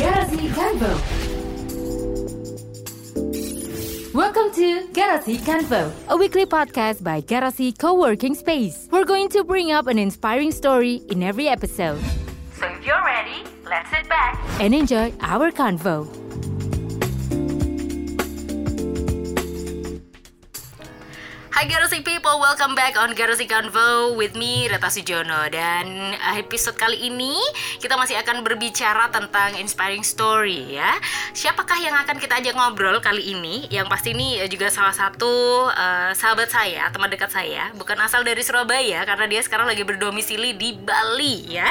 Garasi Convo. Welcome to Garasi Convo, a weekly podcast by Garasi Co-working Space. We're going to bring up an inspiring story in every episode. So if you're ready, let's sit back and enjoy our convo. Hai Garasi People, welcome back on Garasi Convo with me Reta Sujono. Dan uh, episode kali ini kita masih akan berbicara tentang inspiring story ya. Siapakah yang akan kita ajak ngobrol kali ini? Yang pasti ini juga salah satu uh, sahabat saya, teman dekat saya. Bukan asal dari Surabaya karena dia sekarang lagi berdomisili di Bali ya.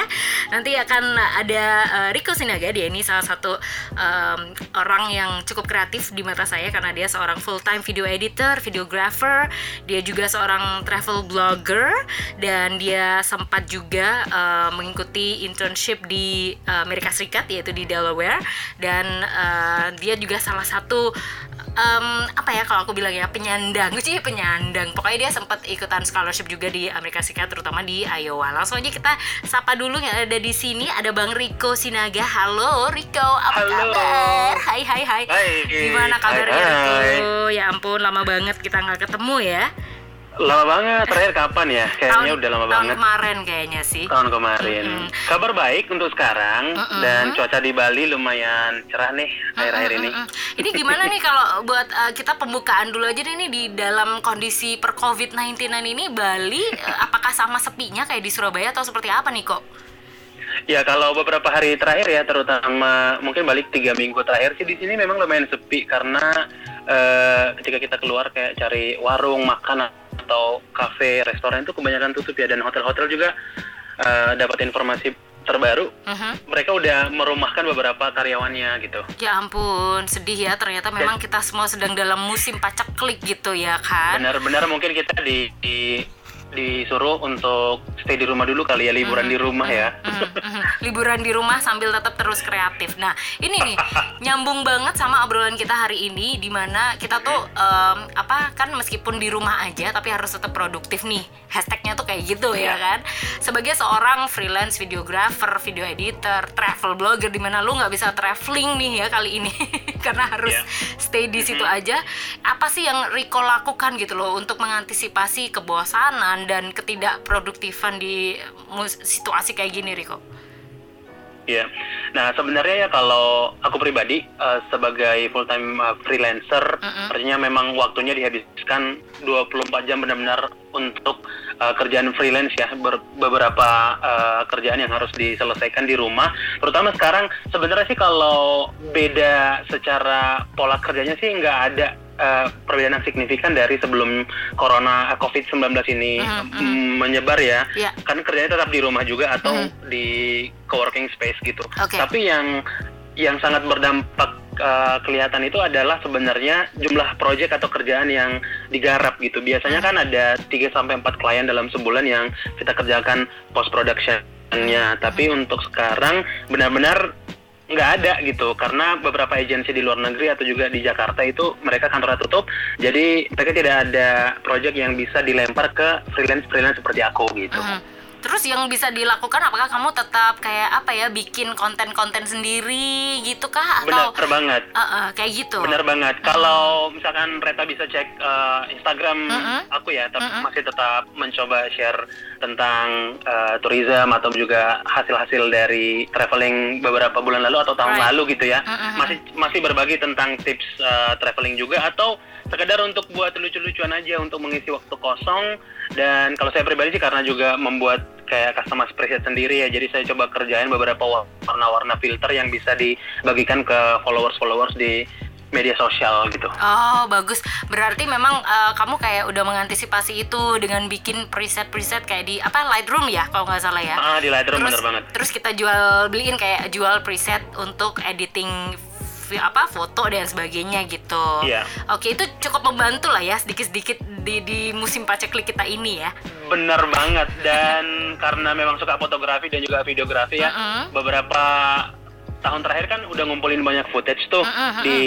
Nanti akan ada uh, Rico Sinaga, dia ini salah satu um, orang yang cukup kreatif di mata saya Karena dia seorang full time video editor, videographer dia juga seorang travel blogger dan dia sempat juga uh, mengikuti internship di uh, Amerika Serikat yaitu di Delaware. Dan uh, dia juga salah satu um, apa ya kalau aku bilang ya penyandang sih penyandang. Pokoknya dia sempat ikutan scholarship juga di Amerika Serikat terutama di Iowa. Langsung aja kita sapa dulu yang ada di sini. Ada Bang Rico Sinaga. Halo Rico apa Halo. kabar? Hai hai hai. Hai. gimana kabarnya. Rico ya ampun lama banget kita nggak ketemu ya Lama banget, terakhir kapan ya? Kayaknya udah lama tahun banget. kemarin kayaknya sih Tahun kemarin. Mm-mm. Kabar baik untuk sekarang Mm-mm. dan cuaca di Bali lumayan cerah nih akhir-akhir ini. Mm-mm. Ini gimana nih kalau buat uh, kita pembukaan dulu aja nih di dalam kondisi per COVID-19 ini Bali uh, apakah sama sepinya kayak di Surabaya atau seperti apa nih kok? Ya kalau beberapa hari terakhir ya, terutama mungkin balik tiga minggu terakhir sih di sini memang lumayan sepi karena eh, ketika kita keluar kayak cari warung makan atau kafe, restoran itu kebanyakan tutup ya dan hotel-hotel juga eh, dapat informasi terbaru Mhm. mereka udah merumahkan beberapa karyawannya gitu. Ya ampun, sedih ya ternyata memang kita semua sedang dalam musim paceklik gitu ya kan? Benar-benar mungkin kita di, di- disuruh untuk stay di rumah dulu kali ya liburan di rumah ya. Mhm, mhm. Liburan di rumah sambil tetap terus kreatif. Nah, ini nih nyambung banget sama obrolan kita hari ini, di mana kita tuh em, apa kan meskipun di rumah aja, tapi harus tetap produktif nih. Hashtagnya tuh kayak gitu ya Iya. kan. Sebagai seorang freelance videographer, video editor, travel blogger, di mana lu nggak bisa traveling nih ya kali ini, karena harus Iya. stay di situ aja. Apa sih yang Rico lakukan gitu loh untuk mengantisipasi kebosanan dan ketidakproduktifan di situasi kayak gini, Rico? Iya. Nah sebenarnya ya kalau aku pribadi eh, sebagai full time freelancer, Mm-mm. artinya memang waktunya dihabiskan 24 jam benar-benar untuk eh, kerjaan freelance ya, Ber- beberapa eh, kerjaan yang harus diselesaikan di rumah. Terutama sekarang sebenarnya sih kalau beda secara pola kerjanya sih nggak ada eh, perbedaan yang signifikan dari sebelum corona COVID-19 ini mm, menyebar ya Iya. kan kerjanya tetap di rumah juga atau Mhm. di coworking space gitu. Oke. Tapi yang yang sangat berdampak uh, kelihatan itu adalah sebenarnya jumlah proyek atau kerjaan yang digarap gitu. Biasanya kan ada 3 sampai 4 klien dalam sebulan yang kita kerjakan post production-nya. Tapi untuk sekarang benar-benar nggak ada gitu. Karena beberapa agensi di luar negeri atau juga di Jakarta itu mereka kantornya tutup. Jadi mereka tidak ada project yang bisa dilempar ke freelance freelance seperti aku gitu. Mhm. Terus yang bisa dilakukan apakah kamu tetap kayak apa ya bikin konten-konten sendiri gitu kah atau benar banget Eh, eh, kayak gitu? Benar banget. Kalau misalkan Reta bisa cek eh, Instagram Mm-mm. aku ya, tapi Mm-mm. masih tetap mencoba share tentang eh, tourism atau juga hasil-hasil dari traveling beberapa bulan lalu atau tahun Right. lalu gitu ya. Mm-mm. Masih masih berbagi tentang tips eh, traveling juga atau sekedar untuk buat lucu-lucuan aja untuk mengisi waktu kosong dan kalau saya pribadi sih karena juga membuat kayak customized preset sendiri ya jadi saya coba kerjain beberapa warna-warna filter yang bisa dibagikan ke followers-followers di media sosial gitu. Oh bagus, berarti memang eh, kamu kayak udah mengantisipasi itu dengan bikin preset-preset kayak di apa Lightroom ya kalau nggak salah ya. Ah di Lightroom terus, bener banget. terus kita jual beliin kayak jual preset untuk editing apa foto dan sebagainya gitu. Iya. Oke itu cukup membantu lah ya sedikit-sedikit di di musim paceklik kita ini ya. Bener banget dan karena memang suka fotografi dan juga videografi ya, Mm-mm. beberapa tahun terakhir kan udah ngumpulin banyak footage tuh Mm-mm, di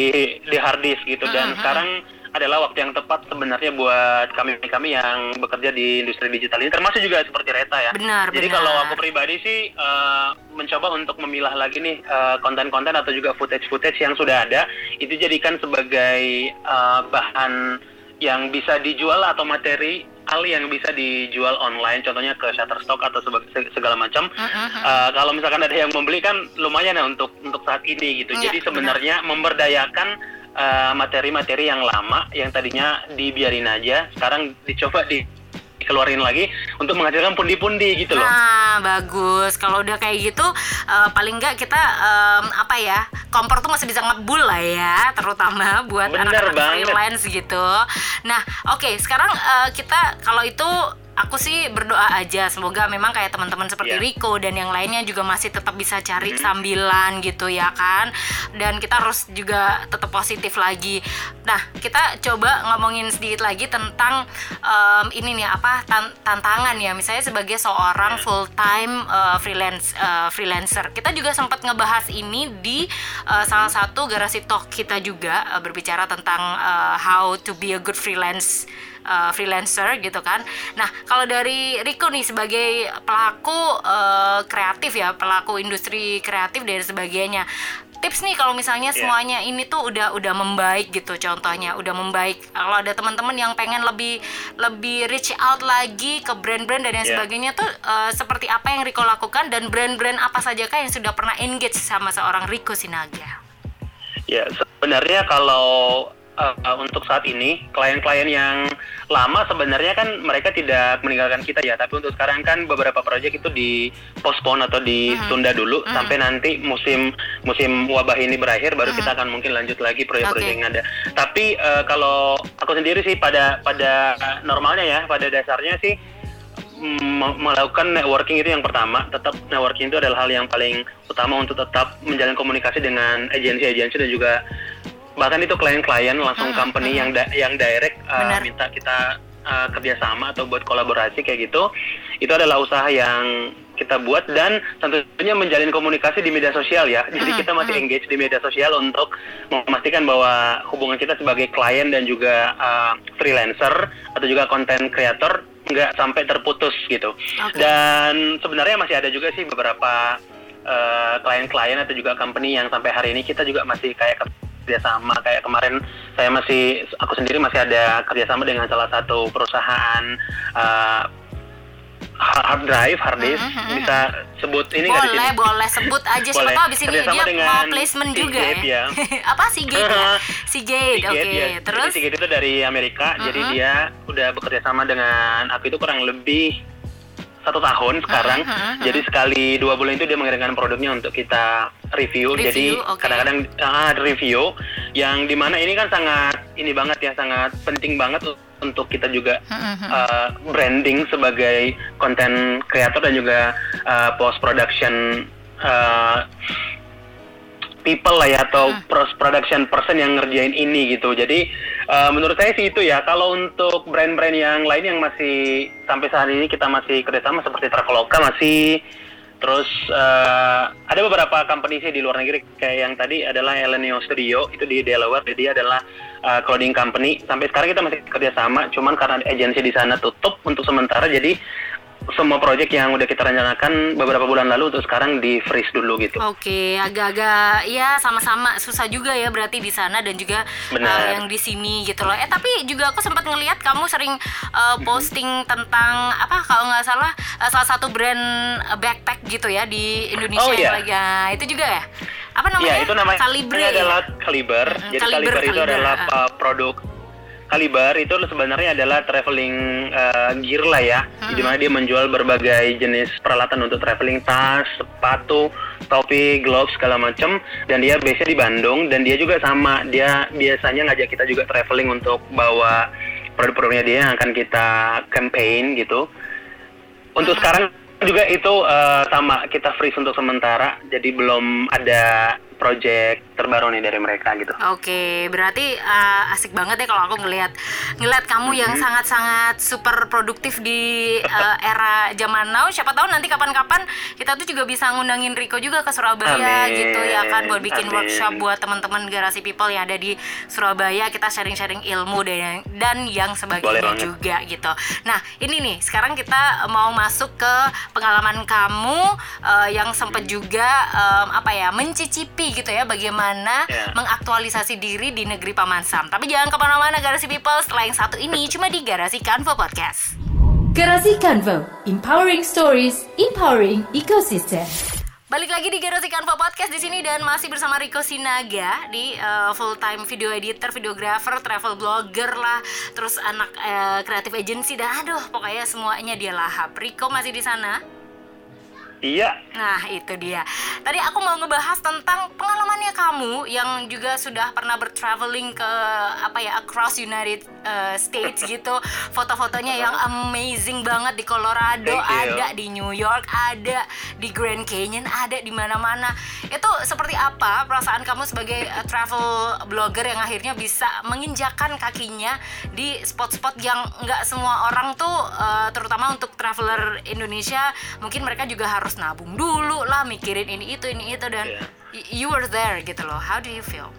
di hard disk gitu dan sekarang adalah waktu yang tepat sebenarnya buat kami-kami yang bekerja di industri digital ini termasuk juga seperti Reta ya. Benar, Jadi benar. kalau aku pribadi sih uh, mencoba untuk memilah lagi nih uh, konten-konten atau juga footage-footage yang sudah ada itu jadikan sebagai uh, bahan yang bisa dijual atau materi hal yang bisa dijual online contohnya ke Shutterstock atau segala macam mm, mm. Uh, kalau misalkan ada yang membeli kan lumayan ya untuk untuk saat ini gitu Iya, jadi sebenarnya memberdayakan uh, materi-materi yang lama yang tadinya dibiarin aja sekarang dicoba di dikeluarin lagi untuk menghasilkan pundi-pundi gitu loh Nah, bagus. Kalau udah kayak gitu, eh, paling nggak kita em, apa ya, kompor tuh masih bisa ngebul lah ya, terutama buat anak-anak freelance gitu. Nah, oke, sekarang eh, kita kalau itu aku sih berdoa aja semoga memang kayak teman-teman seperti Iya. Rico dan yang lainnya juga masih tetap bisa cari Mhm. sambilan gitu ya kan dan kita harus juga tetap positif lagi nah kita coba ngomongin sedikit lagi tentang em, ini nih apa tan- tantangan ya misalnya sebagai seorang Iya. full time freelance eh, freelancer kita juga sempat ngebahas ini di eh, salah satu garasi talk kita juga eh, berbicara tentang eh, how to be a good freelance uh, freelancer gitu kan. Nah, kalau dari Riko nih sebagai pelaku uh, kreatif ya, pelaku industri kreatif dan sebagainya. Tips nih kalau misalnya Iya. semuanya ini tuh udah udah membaik gitu contohnya, udah membaik. Kalau ada teman-teman yang pengen lebih lebih reach out lagi ke brand-brand dan yang Iya. sebagainya tuh uh, seperti apa yang Riko lakukan dan brand-brand apa saja kah yang sudah pernah engage sama seorang Riko Sinaga? Ya, sebenarnya kalau uh, untuk saat ini klien-klien yang lama sebenarnya kan mereka tidak meninggalkan kita ya, tapi untuk sekarang kan beberapa proyek itu di postpone atau ditunda dulu Mhm. sampai nanti musim musim wabah ini berakhir baru kita akan mungkin lanjut lagi proyek-proyek Oke. yang ada. Tapi uh, kalau aku sendiri sih pada pada normalnya ya, pada dasarnya sih me- melakukan networking itu yang pertama tetap networking itu adalah hal yang paling utama untuk tetap menjalin komunikasi dengan agensi-agensi dan juga bahkan itu klien-klien langsung Hmm, company hmm. yang da- yang direct uh, Benar. minta kita uh, kerjasama atau buat kolaborasi kayak gitu itu adalah usaha yang kita buat dan tentunya menjalin komunikasi di media sosial ya jadi Hmm, kita masih engage di media sosial untuk memastikan bahwa hubungan kita sebagai klien dan juga uh, freelancer atau juga konten kreator nggak sampai terputus gitu Oke. dan sebenarnya masih ada juga sih beberapa uh, klien-klien atau juga company yang sampai hari ini kita juga masih kayak kerjasama. Kayak kemarin saya masih aku sendiri masih ada kerjasama dengan salah satu perusahaan uh, hard drive hard disk. Mhm, mhm. bisa sebut ini di boleh sini? boleh sebut aja. Siapa tahu abis ini dia mau placement juga Seagate ya, ya. apa gate ya? Si gate oke. Seagate, ya. terus? Jadi Seagate itu dari Amerika, jadi Mhm. dia udah bekerja sama dengan aku itu kurang lebih satu tahun sekarang. Mhm, mhm, Jadi sekali dua bulan itu dia mengirimkan produknya untuk kita review. Review, jadi oke. kadang-kadang ah, review yang di mana ini kan sangat ini banget ya sangat penting banget untuk kita juga uh, branding sebagai konten kreator dan juga uh, post production uh, people lah ya atau Hmm. post production person yang ngerjain ini gitu. Jadi uh, menurut saya sih itu ya. Kalau untuk brand-brand yang lain yang masih sampai saat ini kita masih kerjasama seperti Traveloka masih Terus uh, ada beberapa company sih di luar negeri. Kayak yang tadi adalah Elenio Studio itu di Delaware, jadi dia adalah uh, clothing company. Sampai sekarang kita masih kerjasama, cuman karena agensi di sana tutup untuk sementara, jadi semua proyek yang udah kita rencanakan beberapa bulan lalu untuk sekarang di freeze dulu gitu. Oke, agak-agak ya sama-sama susah juga ya berarti di sana dan juga Benar. uh, yang di sini gitu loh. Eh tapi juga aku sempat ngelihat kamu sering uh, posting tentang apa kalau nggak salah uh, salah satu brand backpack gitu ya di Indonesia Oh, yang iya. lagi. Nah, itu juga ya? Apa namanya? Iya, itu namanya Calibre. ini ya? adalah Caliber. Mm-mm, Jadi Caliber, Caliber, itu adalah ah. uh, produk Caliber itu sebenarnya adalah traveling uh, gear lah ya, Hmm. di mana dia menjual berbagai jenis peralatan untuk traveling, tas, sepatu, topi, gloves segala macam. Dan dia biasanya di Bandung dan dia juga sama, dia biasanya ngajak kita juga traveling untuk bawa produk-produknya dia yang akan kita campaign gitu. Untuk sekarang juga itu uh, sama kita freeze untuk sementara, jadi belum ada project terbaru nih dari mereka gitu. Oke, berarti uh, asik banget ya kalau aku ngelihat ngelihat kamu yang Mm-hmm. sangat-sangat super produktif di uh, era zaman now. Siapa tahu nanti kapan-kapan kita tuh juga bisa ngundangin Riko juga ke Surabaya Amin. gitu ya kan buat bikin Amin. workshop buat teman-teman Garasi People yang ada di Surabaya. Kita sharing-sharing ilmu dan dan yang sebagainya juga gitu. Nah, ini nih sekarang kita mau masuk ke pengalaman kamu uh, yang sempat juga um, apa ya mencicipi gitu ya bagaimana Ya. mengaktualisasi diri di negeri Paman Sam. Tapi jangan ke mana-mana Garasi People setelah yang satu ini cuma di Garasi Kanvo Podcast. Garasi Convo, empowering stories, empowering ecosystem. Balik lagi di Garasi Kanvo Podcast di sini dan masih bersama Riko Sinaga di uh, full time video editor, videographer, travel blogger lah, terus anak uh, creative agency dan aduh pokoknya semuanya dia lahap. Riko masih di sana? Iya, Nah, itu dia. Tadi aku mau ngebahas tentang pengalamannya kamu yang juga sudah pernah bertraveling ke apa ya across United uh, States gitu. Foto-fotonya yang amazing banget di Colorado, ada di New York, ada di Grand Canyon, ada di mana-mana. Itu seperti apa perasaan kamu sebagai uh, travel blogger yang akhirnya bisa menginjakan kakinya di spot-spot yang nggak semua orang tuh uh, terutama untuk traveler Indonesia mungkin mereka juga harus nabung dulu lah mikirin ini itu ini itu dan Iya. y- you were there gitu loh how do you feel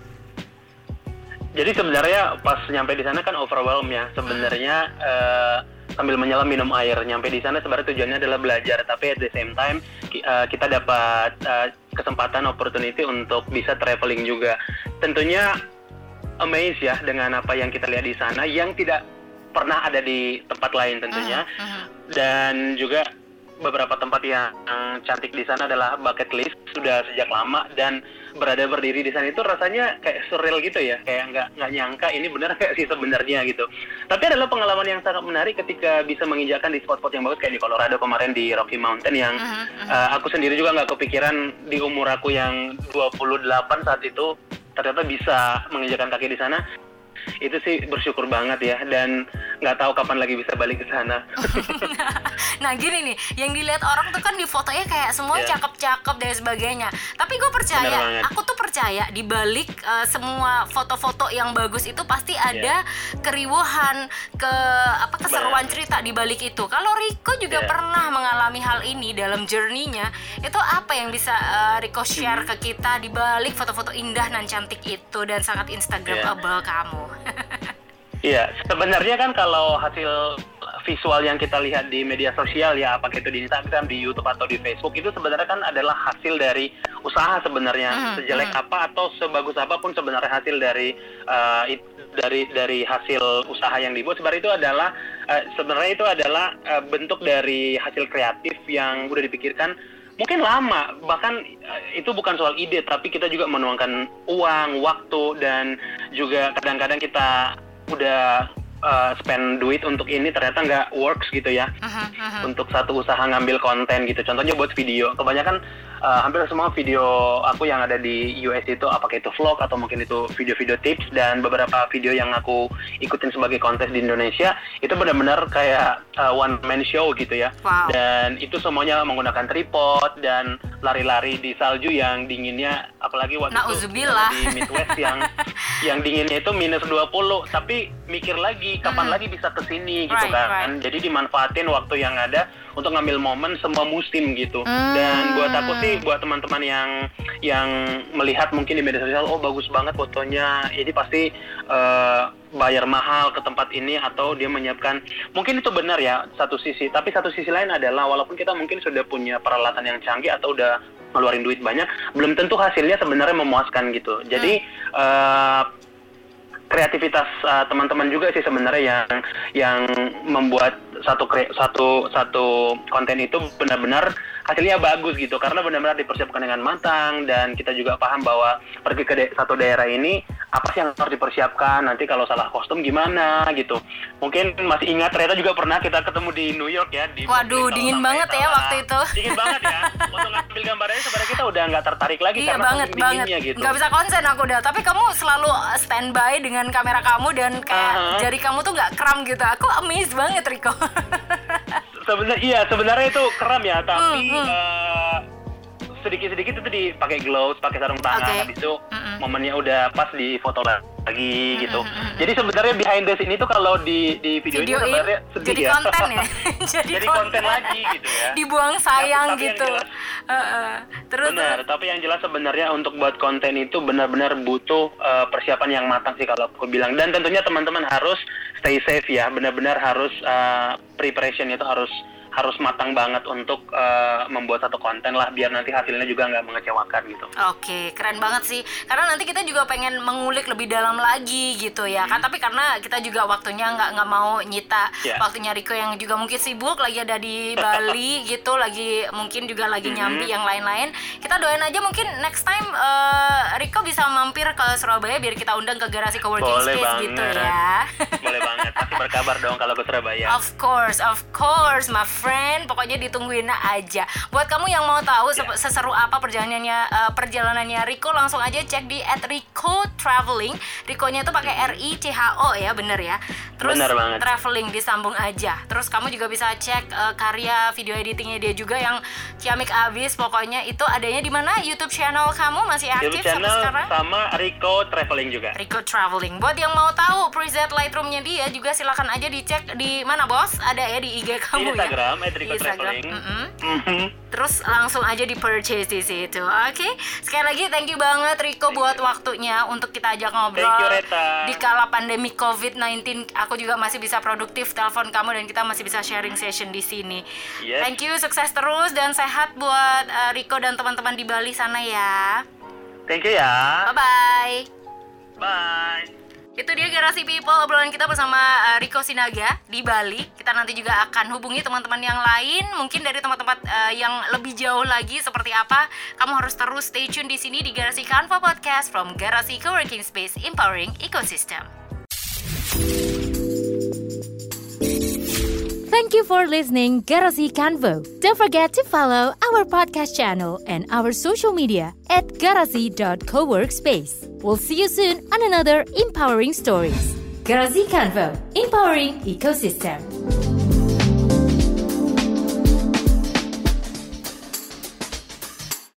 jadi sebenarnya pas nyampe di sana kan overwhelm ya. Sebenarnya eh, sambil menyelam minum air. Nyampe di sana sebenarnya tujuannya adalah belajar, tapi at the same time eh, kita dapat eh, kesempatan opportunity untuk bisa traveling juga. Tentunya amazed ya dengan apa yang kita lihat di sana yang tidak pernah ada di tempat lain tentunya. Mhm. dan juga beberapa tempat yang cantik di sana adalah bucket list sudah sejak lama dan berada berdiri di sana. Itu rasanya kayak surreal gitu ya kayak nggak nggak nyangka ini benar kayak sih sebenarnya gitu. Tapi adalah pengalaman yang sangat menarik ketika bisa menginjakan di spot-spot yang bagus kayak di Colorado kemarin di Rocky Mountain yang Mhm, mhm. eh, aku sendiri juga nggak kepikiran di umur aku yang 28 saat itu ternyata bisa menginjakan kaki di sana. Itu sih bersyukur banget ya dan nggak tahu kapan lagi bisa balik ke sana nah gini nih yang dilihat orang tuh kan di fotonya kayak semua Iya. cakep-cakep dan sebagainya tapi gue percaya aku tuh percaya di balik uh, semua foto-foto yang bagus itu pasti Iya. ada keriuhan ke apa keseruan cerita di balik itu kalau Riko juga Iya. pernah mengalami hal ini dalam journey-nya itu apa yang bisa uh, Riko share Mm-hmm. ke kita di balik foto-foto indah dan cantik itu dan sangat instagramable kamu Iya, sebenarnya kan kalau hasil visual yang kita lihat di media sosial ya, apakah itu di Instagram, di YouTube atau di Facebook itu sebenarnya kan adalah hasil dari usaha sebenarnya. Mhm, sejelek mhm. apa atau sebagus apa pun sebenarnya hasil dari eh, it- dari dari hasil usaha yang dibuat. Sebenarnya itu adalah eh, sebenarnya itu adalah eh, bentuk dari hasil kreatif yang udah dipikirkan. Mungkin lama bahkan eh, itu bukan soal ide tapi kita juga menuangkan uang waktu dan juga kadang-kadang kita udah uh, spend duit untuk ini ternyata nggak works gitu ya. Mhm, mhm. untuk satu usaha ngambil konten gitu. Contohnya buat video. Kebanyakan uh, hampir semua video aku yang ada di US itu apakah itu vlog atau mungkin itu video-video tips dan beberapa video yang aku ikutin sebagai kontes di Indonesia itu benar-benar kayak uh, one man show gitu ya Wow. dan itu semuanya menggunakan tripod dan lari-lari di salju yang dinginnya apalagi waktu Nauzubillah. itu di Midwest yang yang dinginnya itu minus 20 tapi mikir lagi kapan Mhm. lagi bisa ke sini gitu Right, kan jadi dimanfaatin waktu yang ada untuk ngambil momen semua musim gitu Hmm. dan buat aku sih buat teman-teman yang yang melihat mungkin di media sosial oh bagus banget fotonya. Ini pasti eh, bayar mahal ke tempat ini atau dia menyiapkan. Mungkin itu benar ya satu sisi. Tapi satu sisi lain adalah walaupun kita mungkin sudah punya peralatan yang canggih atau udah ngeluarin duit banyak belum tentu hasilnya sebenarnya memuaskan gitu. Jadi eh, kreativitas uh, teman-teman juga sih sebenarnya yang yang membuat satu kre- satu satu konten itu benar-benar hasilnya bagus gitu karena benar-benar dipersiapkan dengan matang dan kita juga paham bahwa pergi ke de- satu daerah ini apa sih yang harus dipersiapkan nanti kalau salah kostum gimana gitu mungkin masih ingat ternyata juga pernah kita ketemu di New York ya di Waduh, dingin banget ya waktu itu. dingin banget ya waktu ngambil gambarnya sebenarnya kita udah nggak tertarik lagi Iya karena banget banget. gitu Nggak bisa konsen aku udah. Tapi kamu selalu standby dengan kamera kamu dan kayak Aha. jari kamu tuh nggak kram gitu. Aku amazed banget Riko. sebenarnya iya sebenarnya itu keren ya tapi Hmm, hmm. eh, sedikit-sedikit itu dipakai gloves, pakai sarung tangan, Oke. habis itu Mm-mm. momennya udah pas di foto lagi gitu. Jadi sebenarnya behind the scene itu kalau di di video ini sebenarnya sedih jadi ya. konten ya. jadi, Jadi konten lagi gitu ya. Dibuang sayang yang gitu. jelas-. Terus Benar, tapi yang jelas sebenarnya untuk buat konten itu benar-benar butuh uh, persiapan yang matang sih kalau aku bilang. Dan tentunya teman-teman harus stay safe ya, benar-benar harus uh, preparation itu harus harus matang banget untuk uh, membuat satu konten lah biar nanti hasilnya juga nggak mengecewakan gitu. Oke, keren banget sih. Karena nanti kita juga pengen mengulik lebih dalam lagi gitu ya kan. Tapi karena kita juga waktunya nggak nggak mau nyita Ya. waktunya Riko yang juga mungkin sibuk lagi ada di Bali gitu, lagi mungkin juga lagi nyambi yang lain-lain. Kita doain aja mungkin next time eh, Riko bisa mampir ke Surabaya biar kita undang ke garasi coworking Boleh space gitu banget. ya. Boleh banget, pasti berkabar dong kalau ke Surabaya. Of course, of course, my friend. Pokoknya ditungguin aja. Buat kamu yang mau tahu Ya. sep- seseru apa perjalanannya eh, perjalanannya Riko, langsung aja cek di @Rico Traveling. Rikonya itu pakai R I C H O ya, bener ya. Terus Bener banget. traveling disambung aja. Terus kamu juga bisa cek eh, karya video editingnya dia juga yang ciamik abis. Pokoknya itu adanya di mana? YouTube channel kamu masih aktif YouTube sampai channel sekarang? sama Rico Traveling juga. Rico Traveling. Buat yang mau tahu preset Lightroom-nya dia juga silakan aja dicek di mana bos? Ada ya di IG kamu Instagram, ya. Instagram. Traveling. mm-mm. Mhm. Terus langsung aja di purchase di situ. Oke. Sekali lagi thank you banget Rico buat waktunya untuk kita ajak ngobrol. Thank you, Reta. Di kala pandemi COVID-19 aku juga masih bisa produktif telepon kamu dan kita masih bisa sharing session di sini. Yes. Thank you, sukses terus dan sehat buat eh, Rico dan teman-teman di Bali sana ya. Thank you ya. Bye bye. Bye. Itu dia Garasi People obrolan kita bersama uh, Riko Sinaga di Bali. Kita nanti juga akan hubungi teman-teman yang lain, mungkin dari tempat-tempat uh, yang lebih jauh lagi seperti apa. Kamu harus terus stay tune di sini di Garasi Kanva Podcast from Garasi Coworking Space Empowering Ecosystem. Thank you for listening Garasi Convo. Don't forget to follow our podcast channel and our social media at garasi.coworkspace. We'll see you soon on another empowering stories. Garasi Convo, empowering ecosystem.